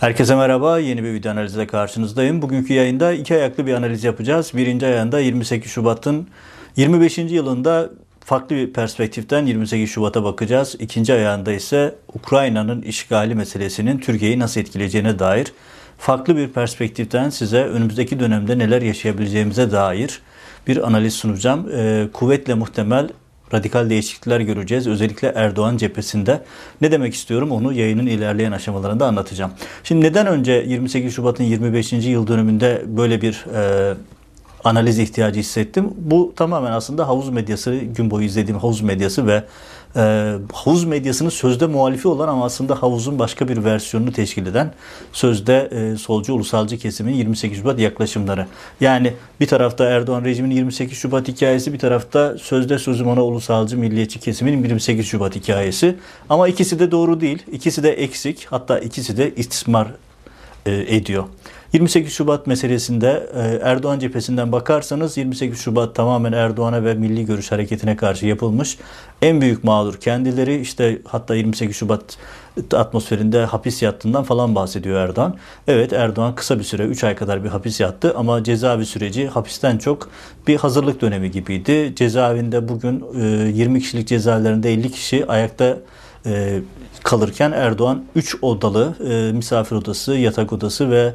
Herkese merhaba. Yeni bir video analizle karşınızdayım. Bugünkü yayında iki ayaklı bir analiz yapacağız. Birinci ayağında 28 Şubat'ın 25. yılında farklı bir perspektiften 28 Şubat'a bakacağız. İkinci ayağında ise Ukrayna'nın işgali meselesinin Türkiye'yi nasıl etkileyeceğine dair farklı bir perspektiften size önümüzdeki dönemde neler yaşayabileceğimize dair bir analiz sunacağım. Ee, kuvvetle muhtemel radikal değişiklikler göreceğiz. Özellikle Erdoğan cephesinde. Ne demek istiyorum onu yayının ilerleyen aşamalarında anlatacağım. Şimdi neden önce 28 Şubat'ın 25. yıl dönümünde böyle bir e, analiz ihtiyacı hissettim? Bu tamamen aslında havuz medyası, gün boyu izlediğim havuz medyası ve e, havuz medyasının sözde muhalifi olan ama aslında havuzun başka bir versiyonunu teşkil eden sözde e, solcu ulusalcı kesimin 28 Şubat yaklaşımları. Yani bir tarafta Erdoğan rejiminin 28 Şubat hikayesi bir tarafta sözde sözüm ona ulusalcı milliyetçi kesimin 28 Şubat hikayesi. Ama ikisi de doğru değil. İkisi de eksik. Hatta ikisi de istismar e, ediyor. 28 Şubat meselesinde e, Erdoğan cephesinden bakarsanız 28 Şubat tamamen Erdoğan'a ve Milli Görüş Hareketi'ne karşı yapılmış. En büyük mağdur kendileri işte hatta 28 Şubat atmosferinde hapis yattığından falan bahsediyor Erdoğan. Evet Erdoğan kısa bir süre 3 ay kadar bir hapis yattı ama cezaevi süreci hapisten çok bir hazırlık dönemi gibiydi. Cezaevinde bugün 20 e, kişilik cezaevlerinde 50 kişi ayakta e, kalırken Erdoğan 3 odalı misafir odası, yatak odası ve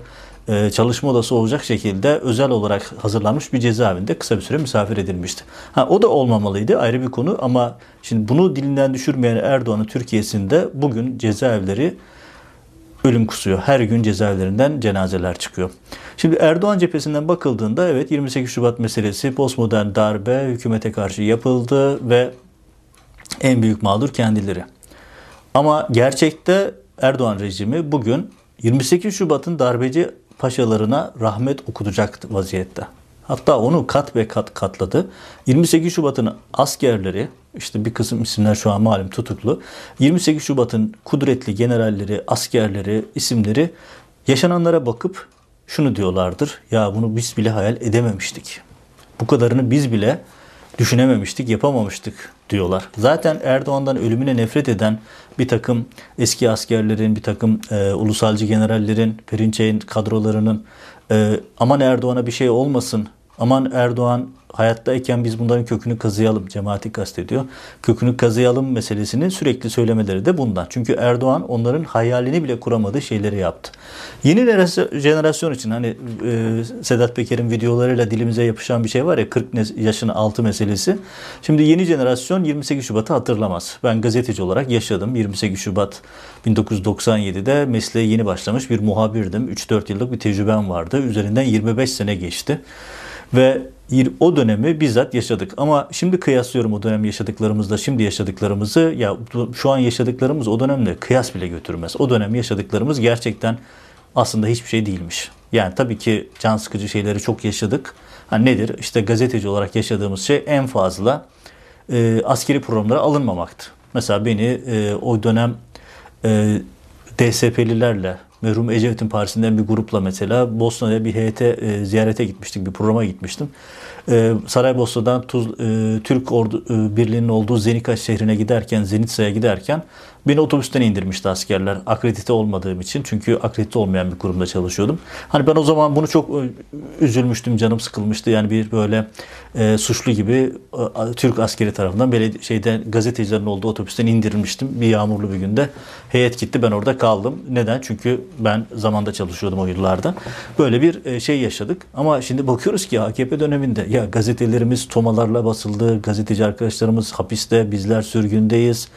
e, çalışma odası olacak şekilde özel olarak hazırlanmış bir cezaevinde kısa bir süre misafir edilmişti. Ha, o da olmamalıydı ayrı bir konu ama şimdi bunu dilinden düşürmeyen Erdoğan'ın Türkiye'sinde bugün cezaevleri ölüm kusuyor. Her gün cezaevlerinden cenazeler çıkıyor. Şimdi Erdoğan cephesinden bakıldığında evet 28 Şubat meselesi postmodern darbe hükümete karşı yapıldı ve en büyük mağdur kendileri. Ama gerçekte Erdoğan rejimi bugün 28 Şubat'ın darbeci paşalarına rahmet okutacak vaziyette. Hatta onu kat ve kat katladı. 28 Şubat'ın askerleri, işte bir kısım isimler şu an malum tutuklu. 28 Şubat'ın kudretli generalleri, askerleri, isimleri yaşananlara bakıp şunu diyorlardır. Ya bunu biz bile hayal edememiştik. Bu kadarını biz bile düşünememiştik, yapamamıştık diyorlar. Zaten Erdoğan'dan ölümüne nefret eden bir takım eski askerlerin, bir takım e, ulusalcı generallerin, Perinçey'in kadrolarının e, aman Erdoğan'a bir şey olmasın, aman Erdoğan hayattayken biz bunların kökünü kazıyalım, cemaati kastediyor. Kökünü kazıyalım meselesini sürekli söylemeleri de bundan. Çünkü Erdoğan onların hayalini bile kuramadığı şeyleri yaptı. Yeni jenerasyon için hani e, Sedat Peker'in videolarıyla dilimize yapışan bir şey var ya 40 yaşın altı meselesi. Şimdi yeni jenerasyon 28 Şubat'ı hatırlamaz. Ben gazeteci olarak yaşadım. 28 Şubat 1997'de mesleğe yeni başlamış bir muhabirdim. 3-4 yıllık bir tecrübem vardı. Üzerinden 25 sene geçti. Ve o dönemi bizzat yaşadık. Ama şimdi kıyaslıyorum o dönem yaşadıklarımızla şimdi yaşadıklarımızı. Ya şu an yaşadıklarımız o dönemle kıyas bile götürmez. O dönem yaşadıklarımız gerçekten aslında hiçbir şey değilmiş. Yani tabii ki can sıkıcı şeyleri çok yaşadık. Ha nedir? İşte gazeteci olarak yaşadığımız şey en fazla e, askeri programlara alınmamaktı. Mesela beni e, o dönem e, DSP'lilerle merhum Ecevit'in partisinden bir grupla mesela Bosna'ya bir heyete e, ziyarete gitmiştik, bir programa gitmiştim. E, Saraybosna'dan Tuz, e, Türk ordu e, birliğinin olduğu Zenika şehrine giderken, Zenitsa'ya giderken Beni otobüsten indirmişti askerler akredite olmadığım için. Çünkü akredite olmayan bir kurumda çalışıyordum. Hani ben o zaman bunu çok e, üzülmüştüm, canım sıkılmıştı. Yani bir böyle e, suçlu gibi e, Türk askeri tarafından böyle şeyden gazetecilerin olduğu otobüsten indirilmiştim bir yağmurlu bir günde. Heyet gitti ben orada kaldım. Neden? Çünkü ben zamanda çalışıyordum o yıllarda. Böyle bir e, şey yaşadık. Ama şimdi bakıyoruz ki AKP döneminde ya gazetelerimiz tomalarla basıldı. Gazeteci arkadaşlarımız hapiste, bizler sürgündeyiz.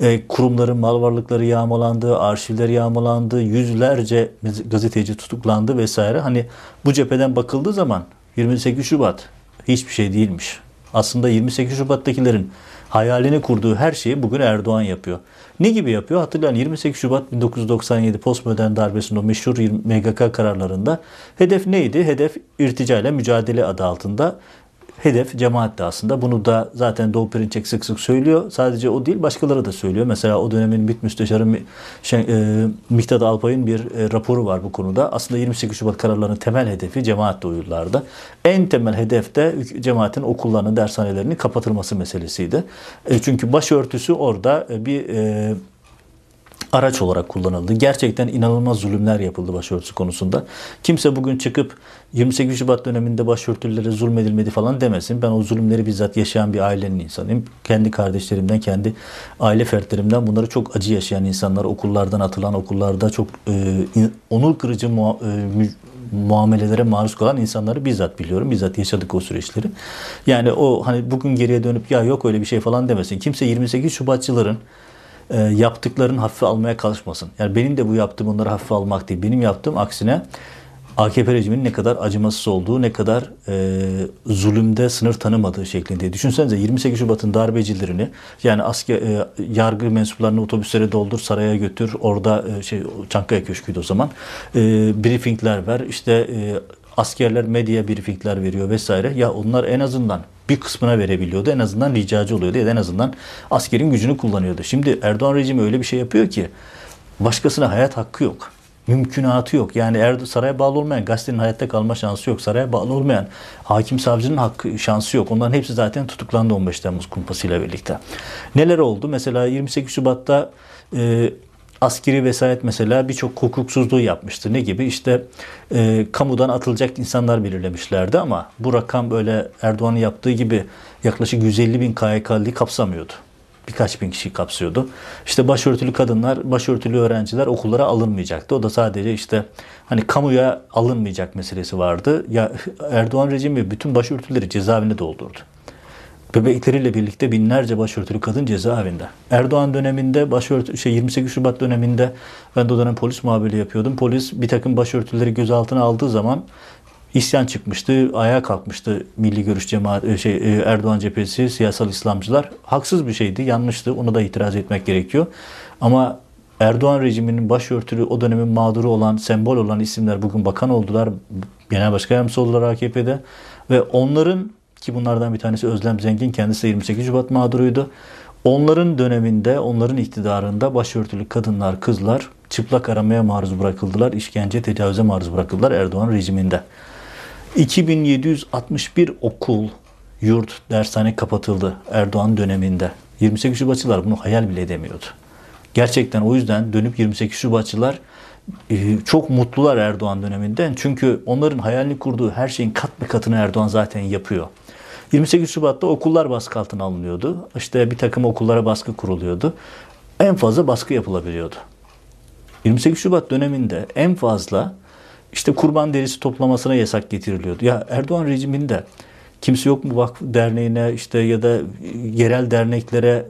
E, kurumların mal varlıkları yağmalandı, arşivler yağmalandı, yüzlerce gazeteci tutuklandı vesaire. Hani bu cepheden bakıldığı zaman 28 Şubat hiçbir şey değilmiş. Aslında 28 Şubat'takilerin hayalini kurduğu her şeyi bugün Erdoğan yapıyor. Ne gibi yapıyor? Hatırlayın 28 Şubat 1997 postmodern darbesinin o meşhur MGK kararlarında hedef neydi? Hedef irtica ile mücadele adı altında hedef cemaat aslında. Bunu da zaten Doğu Perinçek sık sık söylüyor. Sadece o değil başkaları da söylüyor. Mesela o dönemin MİT Müsteşarı şey, e, Miktat Alpay'ın bir e, raporu var bu konuda. Aslında 28 Şubat kararlarının temel hedefi cemaat uyurlarda. En temel hedef de cemaatin okullarının, dershanelerinin kapatılması meselesiydi. E, çünkü başörtüsü orada e, bir e, araç olarak kullanıldı. Gerçekten inanılmaz zulümler yapıldı başörtüsü konusunda. Kimse bugün çıkıp 28 Şubat döneminde başörtülere zulmedilmedi falan demesin. Ben o zulümleri bizzat yaşayan bir ailenin insanıyım. Kendi kardeşlerimden, kendi aile fertlerimden bunları çok acı yaşayan insanlar, okullardan atılan, okullarda çok e, onur kırıcı mua, e, muamelelere maruz kalan insanları bizzat biliyorum. Bizzat yaşadık o süreçleri. Yani o hani bugün geriye dönüp ya yok öyle bir şey falan demesin. Kimse 28 Şubatçıların e, yaptıklarını hafife almaya çalışmasın. Yani benim de bu yaptığım onları hafife almak değil. Benim yaptığım aksine AKP rejiminin ne kadar acımasız olduğu, ne kadar e, zulümde sınır tanımadığı şeklinde. Düşünsenize 28 Şubat'ın darbecilerini yani asker e, yargı mensuplarını otobüslere doldur, saraya götür. Orada e, şey Çankaya Köşkü'ydü o zaman. E, briefingler ver. İşte e, askerler medya briefingler veriyor vesaire. Ya onlar en azından bir kısmına verebiliyordu. En azından ricacı oluyordu ya en azından askerin gücünü kullanıyordu. Şimdi Erdoğan rejimi öyle bir şey yapıyor ki başkasına hayat hakkı yok. Mümkünatı yok. Yani Erdoğan saraya bağlı olmayan gazetenin hayatta kalma şansı yok. Saraya bağlı olmayan hakim savcının hakkı şansı yok. Onların hepsi zaten tutuklandı 15 Temmuz kumpasıyla birlikte. Neler oldu? Mesela 28 Şubat'ta e, askeri vesayet mesela birçok hukuksuzluğu yapmıştı. Ne gibi? İşte e, kamudan atılacak insanlar belirlemişlerdi ama bu rakam böyle Erdoğan'ın yaptığı gibi yaklaşık 150 bin KYK'lıyı kapsamıyordu. Birkaç bin kişi kapsıyordu. İşte başörtülü kadınlar, başörtülü öğrenciler okullara alınmayacaktı. O da sadece işte hani kamuya alınmayacak meselesi vardı. Ya Erdoğan rejimi bütün başörtüleri cezaevine doldurdu. Bebekleriyle birlikte binlerce başörtülü kadın cezaevinde. Erdoğan döneminde başörtü şey 28 Şubat döneminde ben de o dönem polis muhabiri yapıyordum. Polis bir takım başörtüleri gözaltına aldığı zaman isyan çıkmıştı, ayağa kalkmıştı Milli Görüş Cemaat e, şey e, Erdoğan cephesi, siyasal İslamcılar. Haksız bir şeydi, yanlıştı. Ona da itiraz etmek gerekiyor. Ama Erdoğan rejiminin başörtülü o dönemin mağduru olan, sembol olan isimler bugün bakan oldular. Genel başkan yardımcısı oldular AKP'de ve onların ki bunlardan bir tanesi Özlem Zengin kendisi 28 Şubat mağduruydu. Onların döneminde, onların iktidarında başörtülü kadınlar, kızlar çıplak aramaya maruz bırakıldılar. işkence, tecavüze maruz bırakıldılar Erdoğan rejiminde. 2761 okul, yurt, dershane kapatıldı Erdoğan döneminde. 28 Şubatçılar bunu hayal bile edemiyordu. Gerçekten o yüzden dönüp 28 Şubatçılar e, çok mutlular Erdoğan döneminden. Çünkü onların hayalini kurduğu her şeyin kat bir katını Erdoğan zaten yapıyor. 28 Şubat'ta okullar baskı altına alınıyordu. İşte bir takım okullara baskı kuruluyordu. En fazla baskı yapılabiliyordu. 28 Şubat döneminde en fazla işte kurban derisi toplamasına yasak getiriliyordu. Ya Erdoğan rejiminde kimse yok mu vakıf derneğine işte ya da yerel derneklere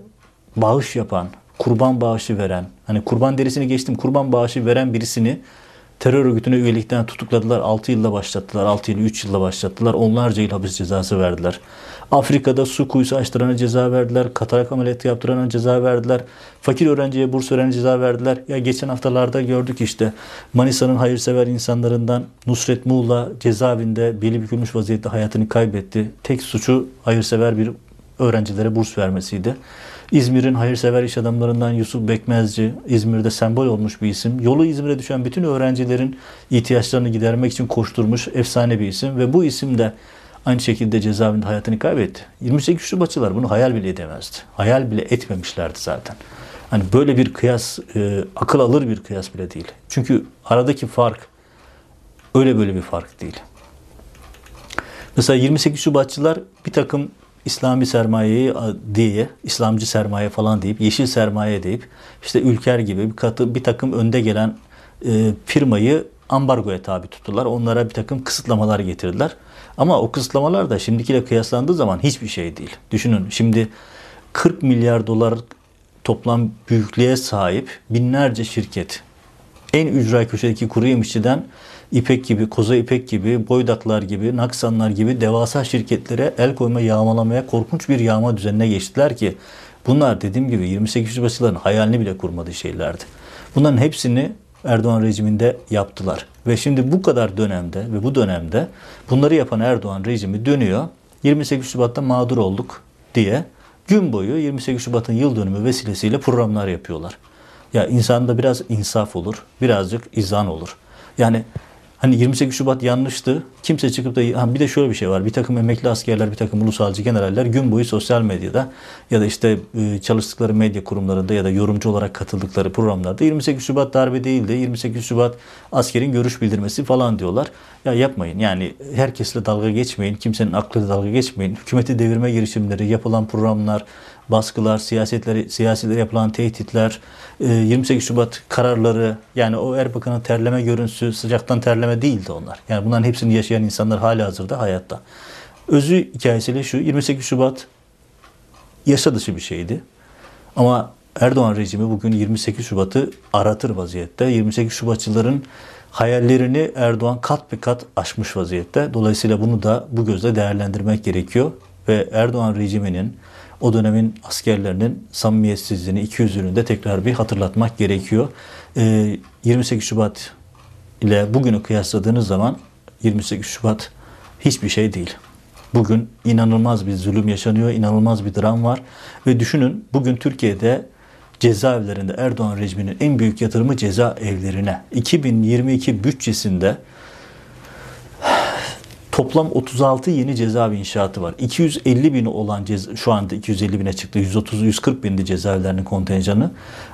bağış yapan, kurban bağışı veren, hani kurban derisini geçtim kurban bağışı veren birisini terör örgütüne üyelikten tutukladılar. 6 yılla başlattılar. 6 yıl 3 yılla başlattılar. Onlarca yıl hapis cezası verdiler. Afrika'da su kuyusu açtırana ceza verdiler. Katarak ameliyatı yaptırana ceza verdiler. Fakir öğrenciye burs veren ceza verdiler. Ya geçen haftalarda gördük işte Manisa'nın hayırsever insanlarından Nusret Muğla cezaevinde beli bükülmüş vaziyette hayatını kaybetti. Tek suçu hayırsever bir öğrencilere burs vermesiydi. İzmir'in hayırsever iş adamlarından Yusuf Bekmezci, İzmir'de sembol olmuş bir isim. Yolu İzmir'e düşen bütün öğrencilerin ihtiyaçlarını gidermek için koşturmuş efsane bir isim. Ve bu isim de aynı şekilde cezaevinde hayatını kaybetti. 28 Şubatçılar bunu hayal bile edemezdi. Hayal bile etmemişlerdi zaten. Hani böyle bir kıyas, e, akıl alır bir kıyas bile değil. Çünkü aradaki fark öyle böyle bir fark değil. Mesela 28 Şubatçılar bir takım İslami sermayeyi diye, İslamcı sermaye falan deyip, yeşil sermaye deyip, işte Ülker gibi bir, katı, bir takım önde gelen e, firmayı ambargoya tabi tuttular. Onlara bir takım kısıtlamalar getirdiler. Ama o kısıtlamalar da şimdikiyle kıyaslandığı zaman hiçbir şey değil. Düşünün şimdi 40 milyar dolar toplam büyüklüğe sahip binlerce şirket en ücra köşedeki kuru yemişçiden İpek gibi, Koza İpek gibi, Boydaklar gibi, Naksanlar gibi devasa şirketlere el koyma, yağmalamaya korkunç bir yağma düzenine geçtiler ki bunlar dediğim gibi 28 Şubatçıların hayalini bile kurmadığı şeylerdi. Bunların hepsini Erdoğan rejiminde yaptılar. Ve şimdi bu kadar dönemde ve bu dönemde bunları yapan Erdoğan rejimi dönüyor. 28 Şubat'ta mağdur olduk diye gün boyu 28 Şubat'ın yıl dönümü vesilesiyle programlar yapıyorlar. Ya insanda biraz insaf olur, birazcık izan olur. Yani Hani 28 Şubat yanlıştı. Kimse çıkıp da ha bir de şöyle bir şey var. Bir takım emekli askerler, bir takım ulusalcı generaller gün boyu sosyal medyada ya da işte e, çalıştıkları medya kurumlarında ya da yorumcu olarak katıldıkları programlarda 28 Şubat darbe değildi. 28 Şubat askerin görüş bildirmesi falan diyorlar. Ya yapmayın. Yani herkesle dalga geçmeyin. Kimsenin aklıyla dalga geçmeyin. Hükümeti devirme girişimleri, yapılan programlar, baskılar, siyasetleri, siyasilere yapılan tehditler, 28 e, Şubat kararları yani o Erbakan'ın terleme görüntüsü sıcaktan terleme değildi onlar. Yani bunların hepsini yaşayan insanlar hala hazırda hayatta. Özü hikayesiyle şu 28 Şubat yasa dışı bir şeydi. Ama Erdoğan rejimi bugün 28 Şubat'ı aratır vaziyette. 28 Şubatçıların hayallerini Erdoğan kat be kat aşmış vaziyette. Dolayısıyla bunu da bu gözle değerlendirmek gerekiyor. Ve Erdoğan rejiminin o dönemin askerlerinin samimiyetsizliğini, ikiyüzlülüğünü de tekrar bir hatırlatmak gerekiyor. 28 ee, Şubat ile bugünü kıyasladığınız zaman 28 Şubat hiçbir şey değil. Bugün inanılmaz bir zulüm yaşanıyor, inanılmaz bir dram var. Ve düşünün bugün Türkiye'de cezaevlerinde Erdoğan rejiminin en büyük yatırımı ceza evlerine. 2022 bütçesinde Toplam 36 yeni cezaevi inşaatı var. 250 bin olan ceza, şu anda 250 bine çıktı. 130-140 bindi cezaevlerinin kontenjanı.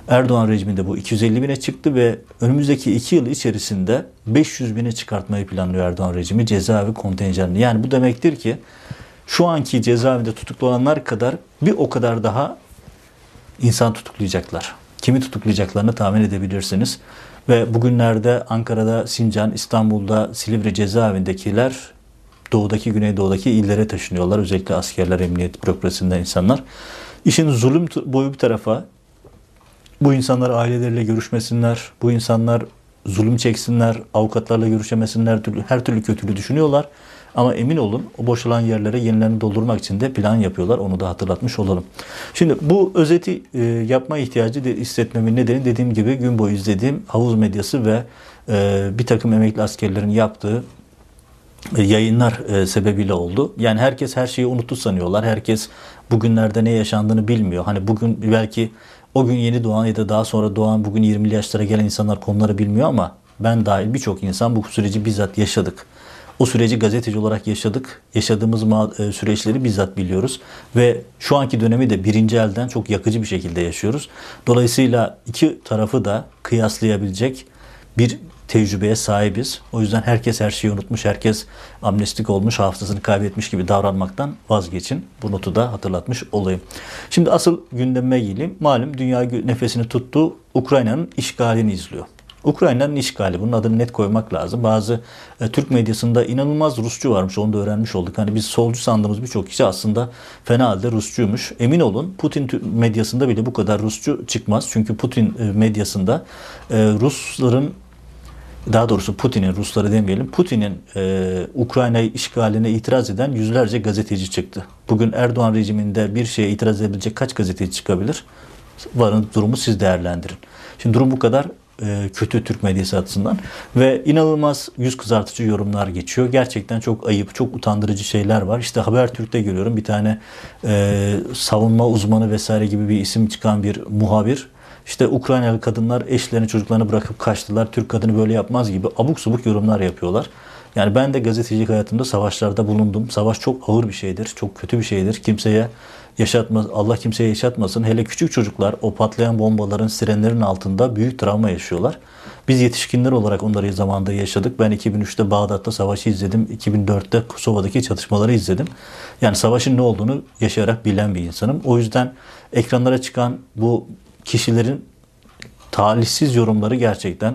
Erdoğan rejiminde bu 250 bine çıktı ve önümüzdeki 2 yıl içerisinde 500 bine çıkartmayı planlıyor Erdoğan rejimi cezaevi kontenjanını. Yani bu demektir ki şu anki cezaevinde tutuklu olanlar kadar bir o kadar daha insan tutuklayacaklar. Kimi tutuklayacaklarını tahmin edebilirsiniz. Ve bugünlerde Ankara'da, Sincan, İstanbul'da, Silivri cezaevindekiler doğudaki, güneydoğudaki illere taşınıyorlar. Özellikle askerler, emniyet bürokrasisinden insanlar. İşin zulüm boyu bir tarafa bu insanlar aileleriyle görüşmesinler, bu insanlar zulüm çeksinler, avukatlarla görüşemesinler, her türlü kötülüğü düşünüyorlar. Ama emin olun o boşalan yerlere yenilerini doldurmak için de plan yapıyorlar. Onu da hatırlatmış olalım. Şimdi bu özeti e, yapma ihtiyacı de hissetmemin nedeni dediğim gibi gün boyu izlediğim havuz medyası ve e, bir takım emekli askerlerin yaptığı yayınlar e, sebebiyle oldu. Yani herkes her şeyi unuttu sanıyorlar. Herkes bugünlerde ne yaşandığını bilmiyor. Hani bugün belki o gün yeni doğan ya da daha sonra doğan bugün 20'li yaşlara gelen insanlar konuları bilmiyor ama ben dahil birçok insan bu süreci bizzat yaşadık. O süreci gazeteci olarak yaşadık. Yaşadığımız e, süreçleri bizzat biliyoruz. Ve şu anki dönemi de birinci elden çok yakıcı bir şekilde yaşıyoruz. Dolayısıyla iki tarafı da kıyaslayabilecek bir tecrübeye sahibiz. O yüzden herkes her şeyi unutmuş, herkes amnestik olmuş, hafızasını kaybetmiş gibi davranmaktan vazgeçin. Bu notu da hatırlatmış olayım. Şimdi asıl gündeme geleyim. Malum dünya nefesini tuttu, Ukrayna'nın işgalini izliyor. Ukrayna'nın işgali. Bunun adını net koymak lazım. Bazı e, Türk medyasında inanılmaz Rusçu varmış. Onu da öğrenmiş olduk. Hani biz solcu sandığımız birçok kişi aslında fena halde Rusçuymuş. Emin olun Putin medyasında bile bu kadar Rusçu çıkmaz. Çünkü Putin e, medyasında e, Rusların daha doğrusu Putin'in, Rusları demeyelim, Putin'in e, Ukrayna'yı işgaline itiraz eden yüzlerce gazeteci çıktı. Bugün Erdoğan rejiminde bir şeye itiraz edebilecek kaç gazeteci çıkabilir? Varın durumu siz değerlendirin. Şimdi durum bu kadar e, kötü Türk medyası açısından ve inanılmaz yüz kızartıcı yorumlar geçiyor. Gerçekten çok ayıp, çok utandırıcı şeyler var. İşte Habertürk'te görüyorum bir tane e, savunma uzmanı vesaire gibi bir isim çıkan bir muhabir işte Ukraynalı kadınlar eşlerini çocuklarını bırakıp kaçtılar. Türk kadını böyle yapmaz gibi abuk subuk yorumlar yapıyorlar. Yani ben de gazetecilik hayatımda savaşlarda bulundum. Savaş çok ağır bir şeydir, çok kötü bir şeydir. Kimseye yaşatmaz, Allah kimseye yaşatmasın. Hele küçük çocuklar o patlayan bombaların, sirenlerin altında büyük travma yaşıyorlar. Biz yetişkinler olarak onları zamanında yaşadık. Ben 2003'te Bağdat'ta savaşı izledim. 2004'te Kosova'daki çatışmaları izledim. Yani savaşın ne olduğunu yaşayarak bilen bir insanım. O yüzden ekranlara çıkan bu kişilerin talihsiz yorumları gerçekten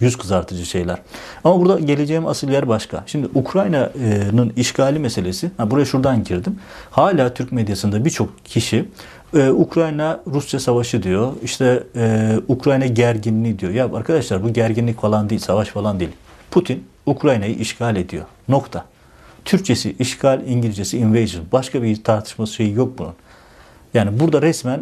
yüz kızartıcı şeyler. Ama burada geleceğim asıl yer başka. Şimdi Ukrayna'nın işgali meselesi, ha buraya şuradan girdim. Hala Türk medyasında birçok kişi e, Ukrayna Rusya savaşı diyor. İşte e, Ukrayna gerginliği diyor. Ya arkadaşlar bu gerginlik falan değil, savaş falan değil. Putin Ukrayna'yı işgal ediyor. Nokta. Türkçesi işgal, İngilizcesi invasion. Başka bir tartışması şeyi yok bunun. Yani burada resmen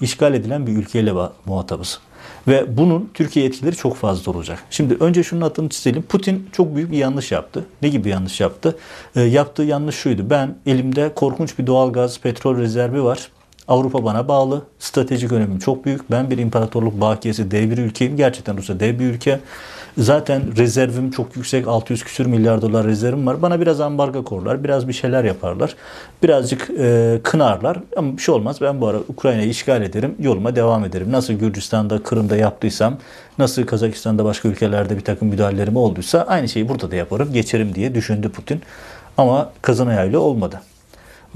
işgal edilen bir ülkeyle muhatabız. Ve bunun Türkiye etkileri çok fazla olacak. Şimdi önce şunun adını çizelim. Putin çok büyük bir yanlış yaptı. Ne gibi yanlış yaptı? E, yaptığı yanlış şuydu. Ben elimde korkunç bir doğal gaz, petrol rezervi var. Avrupa bana bağlı. Stratejik önemim çok büyük. Ben bir imparatorluk bakiyesi dev bir ülkeyim. Gerçekten Rusya dev bir ülke. Zaten rezervim çok yüksek. 600 küsür milyar dolar rezervim var. Bana biraz ambargo korlar. Biraz bir şeyler yaparlar. Birazcık e, kınarlar. Ama bir şey olmaz. Ben bu ara Ukrayna'yı işgal ederim. Yoluma devam ederim. Nasıl Gürcistan'da, Kırım'da yaptıysam, nasıl Kazakistan'da başka ülkelerde bir takım müdahalelerim olduysa aynı şeyi burada da yaparım. Geçerim diye düşündü Putin. Ama kazan ayağıyla olmadı.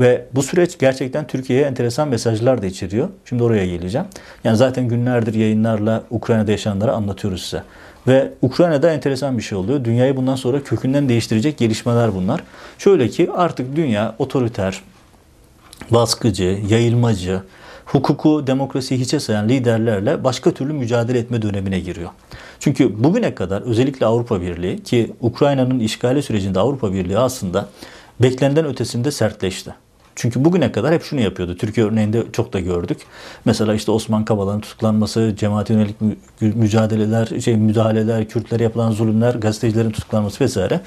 Ve bu süreç gerçekten Türkiye'ye enteresan mesajlar da içeriyor. Şimdi oraya geleceğim. Yani zaten günlerdir yayınlarla Ukrayna'da yaşananları anlatıyoruz size. Ve Ukrayna'da enteresan bir şey oluyor. Dünyayı bundan sonra kökünden değiştirecek gelişmeler bunlar. Şöyle ki artık dünya otoriter, baskıcı, yayılmacı, hukuku, demokrasiyi hiçe sayan liderlerle başka türlü mücadele etme dönemine giriyor. Çünkü bugüne kadar özellikle Avrupa Birliği ki Ukrayna'nın işgali sürecinde Avrupa Birliği aslında beklenen ötesinde sertleşti. Çünkü bugüne kadar hep şunu yapıyordu. Türkiye örneğinde çok da gördük. Mesela işte Osman Kavala'nın tutuklanması, cemaat yönelik mücadeleler, şey müdahaleler, Kürtlere yapılan zulümler, gazetecilerin tutuklanması vesaire.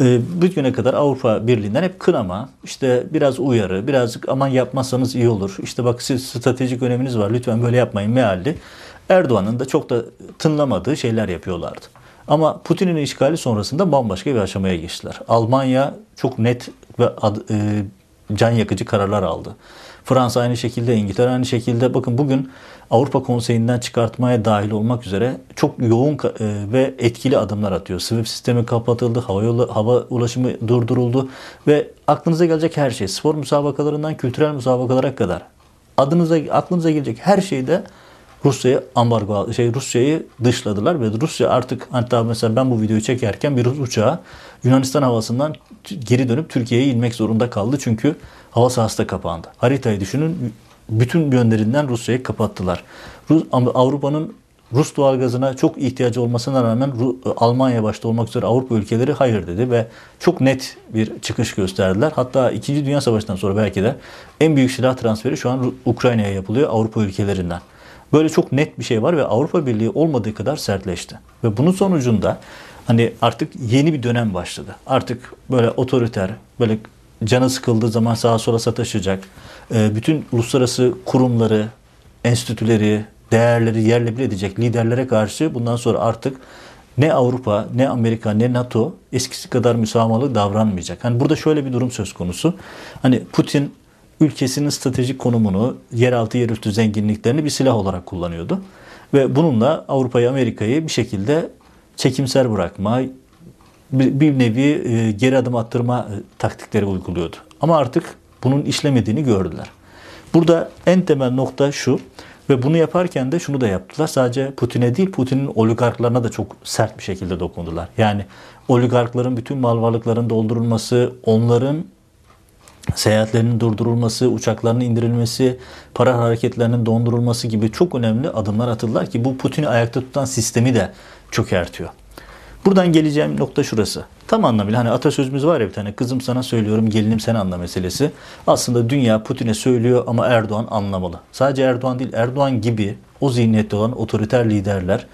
Ee, bugüne kadar Avrupa Birliği'nden hep kınama, işte biraz uyarı, birazcık aman yapmazsanız iyi olur. İşte bak siz stratejik öneminiz var lütfen böyle yapmayın mealli. Erdoğan'ın da çok da tınlamadığı şeyler yapıyorlardı. Ama Putin'in işgali sonrasında bambaşka bir aşamaya geçtiler. Almanya çok net ve ad, e, can yakıcı kararlar aldı. Fransa aynı şekilde, İngiltere aynı şekilde. Bakın bugün Avrupa Konseyi'nden çıkartmaya dahil olmak üzere çok yoğun e, ve etkili adımlar atıyor. SWIFT sistemi kapatıldı, hava yolu, hava ulaşımı durduruldu ve aklınıza gelecek her şey, spor müsabakalarından kültürel müsabakalara kadar adınıza aklınıza gelecek her şeyde Rusya'yı ambargo şey Rusya'yı dışladılar ve Rusya artık hatta mesela ben bu videoyu çekerken bir Rus uçağı Yunanistan havasından geri dönüp Türkiye'ye inmek zorunda kaldı. Çünkü hava sahası da kapandı. Haritayı düşünün bütün yönlerinden Rusya'yı kapattılar. Avrupa'nın Rus doğalgazına çok ihtiyacı olmasına rağmen Almanya başta olmak üzere Avrupa ülkeleri hayır dedi ve çok net bir çıkış gösterdiler. Hatta 2. Dünya Savaşı'ndan sonra belki de en büyük silah transferi şu an Ukrayna'ya yapılıyor Avrupa ülkelerinden. Böyle çok net bir şey var ve Avrupa Birliği olmadığı kadar sertleşti. Ve bunun sonucunda hani artık yeni bir dönem başladı. Artık böyle otoriter, böyle canı sıkıldığı zaman sağa sola sataşacak. Ee, bütün uluslararası kurumları, enstitüleri, değerleri yerle bir edecek liderlere karşı bundan sonra artık ne Avrupa, ne Amerika, ne NATO eskisi kadar müsamahalı davranmayacak. Hani burada şöyle bir durum söz konusu. Hani Putin ülkesinin stratejik konumunu, yeraltı yerüstü zenginliklerini bir silah olarak kullanıyordu. Ve bununla Avrupa'yı, Amerika'yı bir şekilde çekimser bırakma, bir nevi e, geri adım attırma e, taktikleri uyguluyordu. Ama artık bunun işlemediğini gördüler. Burada en temel nokta şu ve bunu yaparken de şunu da yaptılar. Sadece Putin'e değil Putin'in oligarklarına da çok sert bir şekilde dokundular. Yani oligarkların bütün mal varlıklarının doldurulması, onların seyahatlerinin durdurulması, uçaklarının indirilmesi, para hareketlerinin dondurulması gibi çok önemli adımlar atıldılar ki bu Putin'i ayakta tutan sistemi de çökertiyor. Buradan geleceğim nokta şurası. Tam anlamıyla hani atasözümüz var ya bir tane kızım sana söylüyorum gelinim sen anla meselesi. Aslında dünya Putin'e söylüyor ama Erdoğan anlamalı. Sadece Erdoğan değil Erdoğan gibi o zihniyette olan otoriter liderler,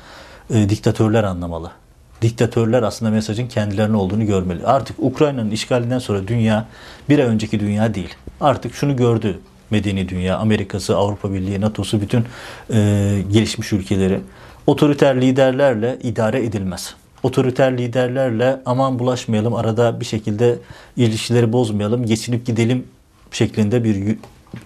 e, diktatörler anlamalı diktatörler aslında mesajın kendilerine olduğunu görmeli. Artık Ukrayna'nın işgalinden sonra dünya bir ay önceki dünya değil. Artık şunu gördü medeni dünya, Amerika'sı, Avrupa Birliği, NATO'su bütün e, gelişmiş ülkeleri. Otoriter liderlerle idare edilmez. Otoriter liderlerle aman bulaşmayalım, arada bir şekilde ilişkileri bozmayalım, geçinip gidelim şeklinde bir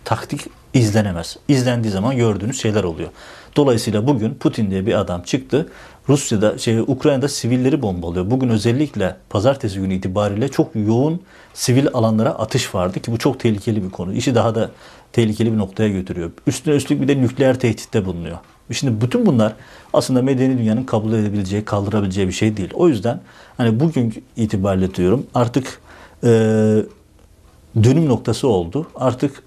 taktik izlenemez. İzlendiği zaman gördüğünüz şeyler oluyor. Dolayısıyla bugün Putin diye bir adam çıktı. Rusya'da, şey, Ukrayna'da sivilleri bombalıyor. Bugün özellikle pazartesi günü itibariyle çok yoğun sivil alanlara atış vardı ki bu çok tehlikeli bir konu. İşi daha da tehlikeli bir noktaya götürüyor. Üstüne üstlük bir de nükleer tehditte bulunuyor. Şimdi bütün bunlar aslında medeni dünyanın kabul edebileceği, kaldırabileceği bir şey değil. O yüzden hani bugün itibariyle diyorum artık e, dönüm noktası oldu. Artık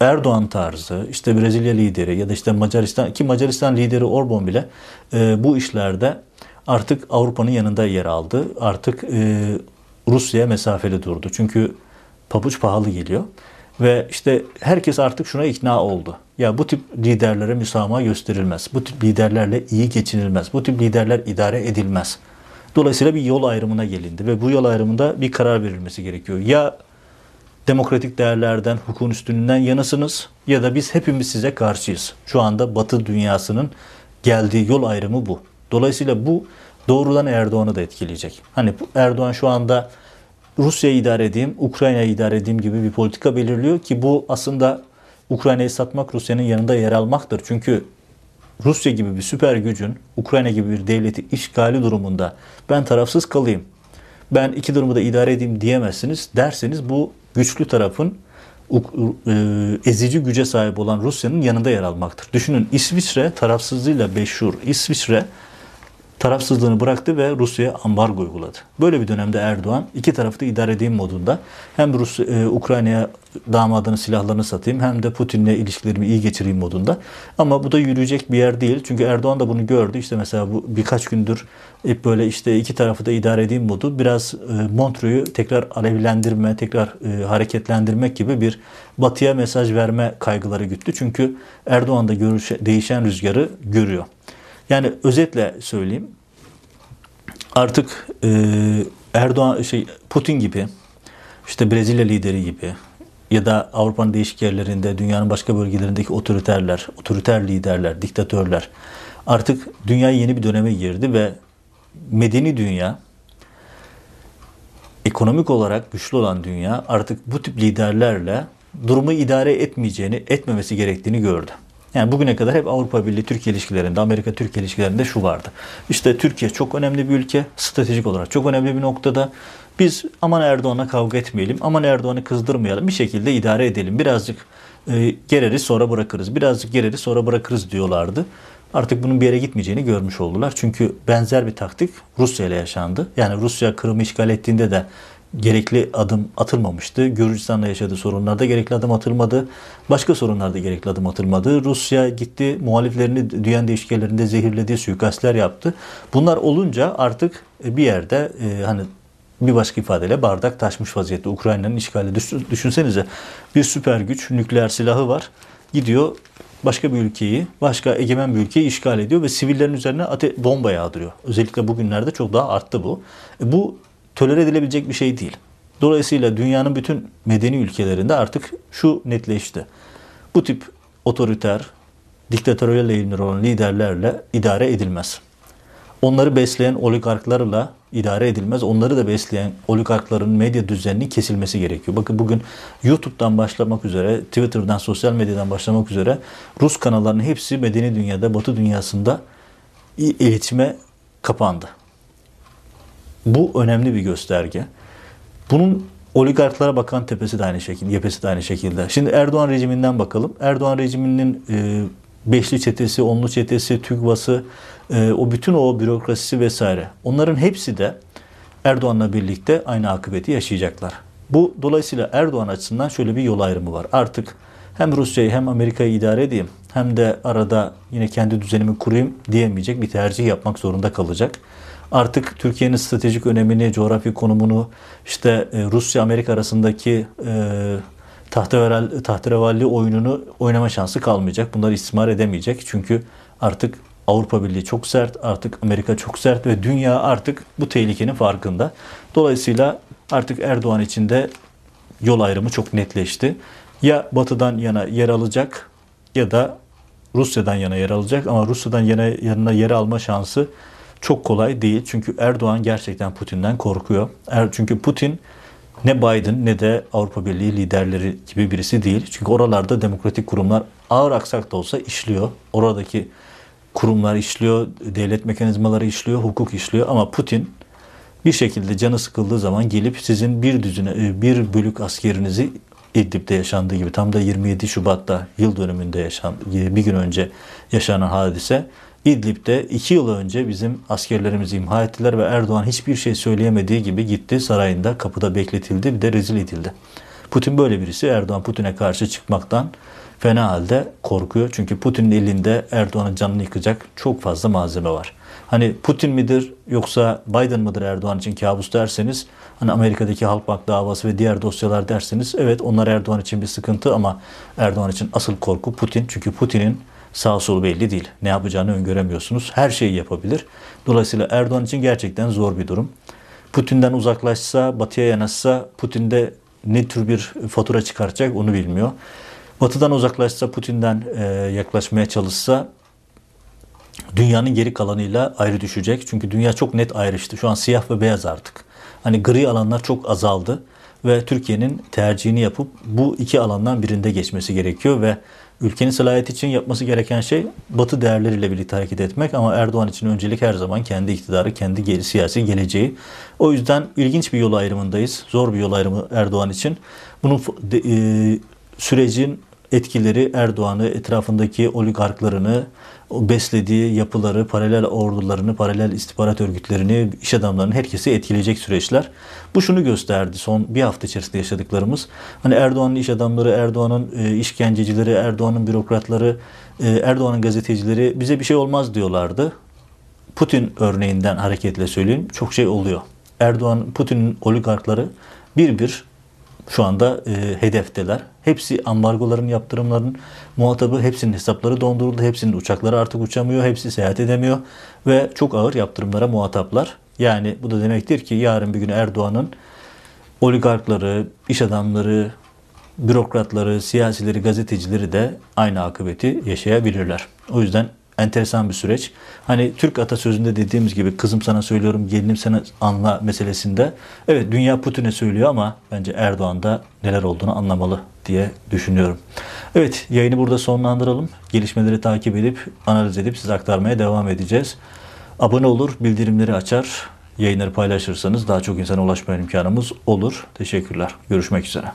Erdoğan tarzı, işte Brezilya lideri ya da işte Macaristan ki Macaristan lideri Orban bile e, bu işlerde artık Avrupa'nın yanında yer aldı. Artık e, Rusya'ya mesafeli durdu. Çünkü pabuç pahalı geliyor. Ve işte herkes artık şuna ikna oldu. Ya bu tip liderlere müsamaha gösterilmez. Bu tip liderlerle iyi geçinilmez. Bu tip liderler idare edilmez. Dolayısıyla bir yol ayrımına gelindi ve bu yol ayrımında bir karar verilmesi gerekiyor. Ya demokratik değerlerden, hukukun üstünlüğünden yanasınız ya da biz hepimiz size karşıyız. Şu anda Batı dünyasının geldiği yol ayrımı bu. Dolayısıyla bu doğrudan Erdoğan'ı da etkileyecek. Hani Erdoğan şu anda Rusya'yı idare edeyim, Ukrayna'yı idare edeyim gibi bir politika belirliyor ki bu aslında Ukrayna'yı satmak Rusya'nın yanında yer almaktır. Çünkü Rusya gibi bir süper gücün Ukrayna gibi bir devleti işgali durumunda ben tarafsız kalayım, ben iki durumu da idare edeyim diyemezsiniz derseniz bu güçlü tarafın e, ezici güce sahip olan Rusya'nın yanında yer almaktır. Düşünün İsviçre tarafsızlığıyla meşhur. İsviçre tarafsızlığını bıraktı ve Rusya'ya ambargo uyguladı. Böyle bir dönemde Erdoğan iki tarafı da idare edeyim modunda hem Rus e, Ukrayna'ya damadını silahlarını satayım hem de Putin'le ilişkilerimi iyi geçireyim modunda. Ama bu da yürüyecek bir yer değil. Çünkü Erdoğan da bunu gördü. İşte mesela bu birkaç gündür hep böyle işte iki tarafı da idare edeyim modu biraz e, Montreux'u tekrar alevlendirme, tekrar e, hareketlendirmek gibi bir batıya mesaj verme kaygıları güttü. Çünkü Erdoğan da görüş, değişen rüzgarı görüyor. Yani özetle söyleyeyim. Artık e, Erdoğan şey Putin gibi işte Brezilya lideri gibi ya da Avrupa'nın değişik yerlerinde, dünyanın başka bölgelerindeki otoriterler, otoriter liderler, diktatörler artık dünya yeni bir döneme girdi ve medeni dünya ekonomik olarak güçlü olan dünya artık bu tip liderlerle durumu idare etmeyeceğini, etmemesi gerektiğini gördü. Yani bugüne kadar hep Avrupa Birliği Türkiye ilişkilerinde, Amerika Türkiye ilişkilerinde şu vardı. İşte Türkiye çok önemli bir ülke, stratejik olarak çok önemli bir noktada. Biz aman Erdoğan'a kavga etmeyelim, aman Erdoğan'ı kızdırmayalım, bir şekilde idare edelim. Birazcık e, gereri sonra bırakırız, birazcık gereri sonra bırakırız diyorlardı. Artık bunun bir yere gitmeyeceğini görmüş oldular. Çünkü benzer bir taktik Rusya ile yaşandı. Yani Rusya Kırım'ı işgal ettiğinde de gerekli adım atılmamıştı. Gürcistan'la yaşadığı sorunlarda gerekli adım atılmadı. Başka sorunlarda gerekli adım atılmadı. Rusya gitti muhaliflerini dünya değişkenlerinde zehirledi, suikastler yaptı. Bunlar olunca artık bir yerde e, hani bir başka ifadeyle bardak taşmış vaziyette Ukrayna'nın işgali. Düşünsenize bir süper güç nükleer silahı var. Gidiyor başka bir ülkeyi, başka egemen bir ülkeyi işgal ediyor ve sivillerin üzerine ate bomba yağdırıyor. Özellikle bugünlerde çok daha arttı bu. E bu tolere edilebilecek bir şey değil. Dolayısıyla dünyanın bütün medeni ülkelerinde artık şu netleşti. Bu tip otoriter, diktatöryel eğilimleri olan liderlerle idare edilmez. Onları besleyen oligarklarla idare edilmez. Onları da besleyen oligarkların medya düzeninin kesilmesi gerekiyor. Bakın bugün YouTube'dan başlamak üzere, Twitter'dan, sosyal medyadan başlamak üzere Rus kanallarının hepsi medeni dünyada, Batı dünyasında iletişime kapandı. Bu önemli bir gösterge. Bunun oligarklara bakan tepesi de aynı şekilde, yepesi de aynı şekilde. Şimdi Erdoğan rejiminden bakalım. Erdoğan rejiminin e, beşli çetesi, onlu çetesi, TÜGVA'sı, e, o bütün o bürokrasisi vesaire. Onların hepsi de Erdoğan'la birlikte aynı akıbeti yaşayacaklar. Bu dolayısıyla Erdoğan açısından şöyle bir yol ayrımı var. Artık hem Rusya'yı hem Amerika'yı idare edeyim hem de arada yine kendi düzenimi kurayım diyemeyecek bir tercih yapmak zorunda kalacak artık Türkiye'nin stratejik önemini, coğrafi konumunu, işte e, Rusya-Amerika arasındaki e, tahterevalli oyununu oynama şansı kalmayacak. Bunları istismar edemeyecek. Çünkü artık Avrupa Birliği çok sert, artık Amerika çok sert ve dünya artık bu tehlikenin farkında. Dolayısıyla artık Erdoğan için de yol ayrımı çok netleşti. Ya batıdan yana yer alacak ya da Rusya'dan yana yer alacak ama Rusya'dan yana, yanına yer alma şansı çok kolay değil. Çünkü Erdoğan gerçekten Putin'den korkuyor. Er, çünkü Putin ne Biden ne de Avrupa Birliği liderleri gibi birisi değil. Çünkü oralarda demokratik kurumlar ağır aksak da olsa işliyor. Oradaki kurumlar işliyor, devlet mekanizmaları işliyor, hukuk işliyor ama Putin bir şekilde canı sıkıldığı zaman gelip sizin bir düzine e, bir bölük askerinizi İdlib'de yaşandığı gibi tam da 27 Şubat'ta yıl dönümünde yaşan bir gün önce yaşanan hadise İdlib'de iki yıl önce bizim askerlerimizi imha ettiler ve Erdoğan hiçbir şey söyleyemediği gibi gitti sarayında kapıda bekletildi bir de rezil edildi. Putin böyle birisi Erdoğan Putin'e karşı çıkmaktan fena halde korkuyor. Çünkü Putin'in elinde Erdoğan'ın canını yıkacak çok fazla malzeme var. Hani Putin midir yoksa Biden mıdır Erdoğan için kabus derseniz hani Amerika'daki Halkbank davası ve diğer dosyalar derseniz evet onlar Erdoğan için bir sıkıntı ama Erdoğan için asıl korku Putin. Çünkü Putin'in sağ sol belli değil. Ne yapacağını öngöremiyorsunuz. Her şeyi yapabilir. Dolayısıyla Erdoğan için gerçekten zor bir durum. Putin'den uzaklaşsa, batıya yanaşsa Putin de ne tür bir fatura çıkartacak onu bilmiyor. Batı'dan uzaklaşsa, Putin'den e, yaklaşmaya çalışsa dünyanın geri kalanıyla ayrı düşecek. Çünkü dünya çok net ayrıştı. Şu an siyah ve beyaz artık. Hani gri alanlar çok azaldı ve Türkiye'nin tercihini yapıp bu iki alandan birinde geçmesi gerekiyor ve ülkenin salayeti için yapması gereken şey Batı değerleriyle birlikte hareket etmek ama Erdoğan için öncelik her zaman kendi iktidarı, kendi geri, siyasi geleceği. O yüzden ilginç bir yol ayrımındayız. Zor bir yol ayrımı Erdoğan için. Bunun e, sürecin etkileri Erdoğan'ı, etrafındaki oligarklarını, beslediği yapıları, paralel ordularını, paralel istihbarat örgütlerini, iş adamlarını herkesi etkileyecek süreçler. Bu şunu gösterdi son bir hafta içerisinde yaşadıklarımız. Hani Erdoğan'ın iş adamları, Erdoğan'ın e, işkencecileri, Erdoğan'ın bürokratları, e, Erdoğan'ın gazetecileri bize bir şey olmaz diyorlardı. Putin örneğinden hareketle söyleyeyim çok şey oluyor. Erdoğan, Putin'in oligarkları bir bir şu anda e, hedefteler. Hepsi ambargoların, yaptırımların muhatabı, hepsinin hesapları donduruldu, hepsinin uçakları artık uçamıyor, hepsi seyahat edemiyor ve çok ağır yaptırımlara muhataplar. Yani bu da demektir ki yarın bir gün Erdoğan'ın oligarkları, iş adamları, bürokratları, siyasileri, gazetecileri de aynı akıbeti yaşayabilirler. O yüzden enteresan bir süreç. Hani Türk atasözünde dediğimiz gibi kızım sana söylüyorum, gelinim sana anla meselesinde. Evet dünya Putin'e söylüyor ama bence Erdoğan da neler olduğunu anlamalı diye düşünüyorum. Evet yayını burada sonlandıralım. Gelişmeleri takip edip analiz edip size aktarmaya devam edeceğiz. Abone olur, bildirimleri açar, yayınları paylaşırsanız daha çok insana ulaşma imkanımız olur. Teşekkürler. Görüşmek üzere.